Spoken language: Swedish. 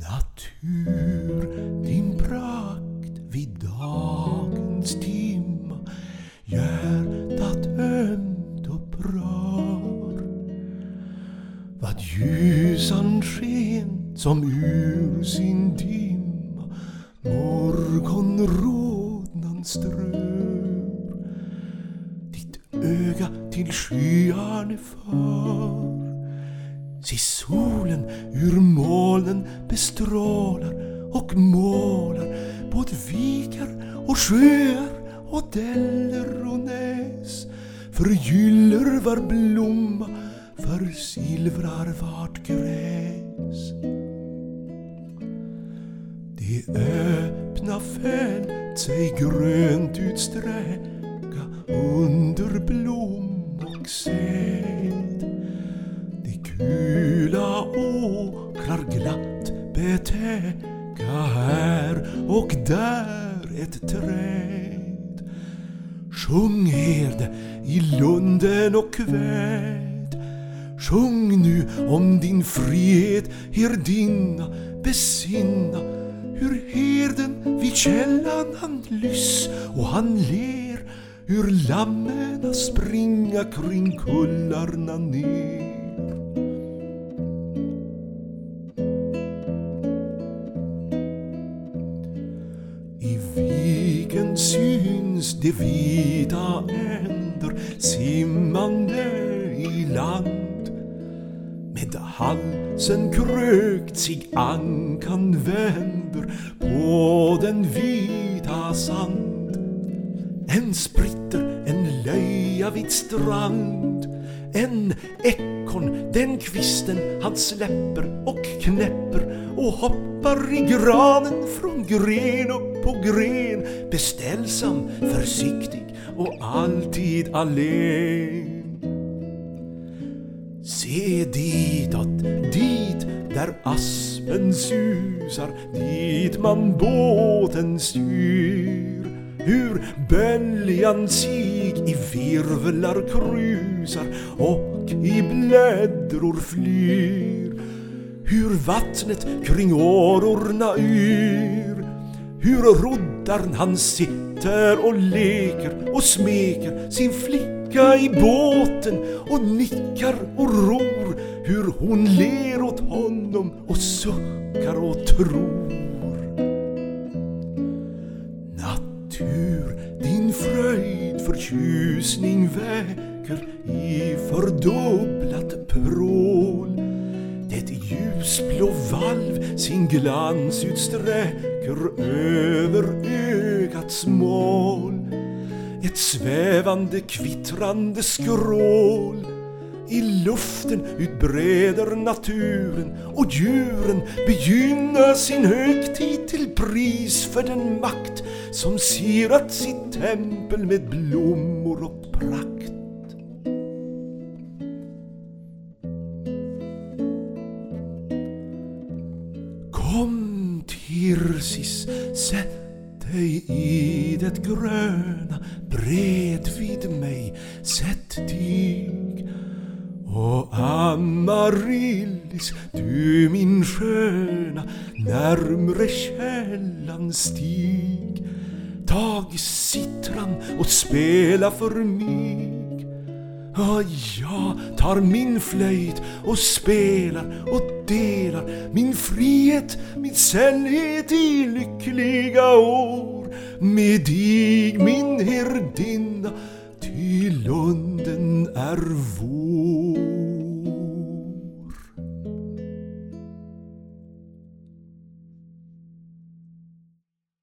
Natur, din prakt vid dagens timma hjärtat ömt upprör. Vad ljusan sken som ur sin dimma morgonrodnan strör. Ditt öga till skyarna för Se solen ur molnen bestrålar och målar både vikar och sjöar och däller och näs förgyller var blomma, försilvrar vart gräs. Det öppna fält sig grönt utsträcka under blom och säd. Betäcka här och där ett träd. Sjung herde, i lunden och kväd. Sjung nu om din frihet, herdinna, besinna hur herden vid källan han lyss och han ler hur lammen springa kring kullarna ner. De vita änder simmande i land. Med halsen krökt sig ankan vänder på den vita sand. En spritter, en löja vid strand. En ekorn, den kvisten han släpper och knäpper och hoppar i granen från gren upp på gren beställsam, försiktig och alltid allen. Se ditåt, dit där aspen susar, dit man båten styr. Hur böljan sig i virvlar krusar och i bläddror flyr. Hur vattnet kring årorna yr. Hur roddaren han sitter och leker och smeker sin flicka i båten och nickar och ror. Hur hon ler åt honom och suckar och tror. Natur, din fröjd förtjusning väcker i fördubblat prål. Det ljusblå valv sin glans utsträcker över ögats mål. Ett svävande kvittrande skrål. I luften utbreder naturen och djuren begynna sin högtid till pris för den makt som sirat sitt tempel med blommor och prakt. Kom Tirsis, sätt dig i det gröna bredvid mig, sätt dig Amaryllis, du min sköna, närmre källan stig. Tag sittran och spela för mig. Jag tar min flöjt och spelar och delar min frihet, min sällhet i lyckliga år med dig, min herdinna, ty lunden är vår.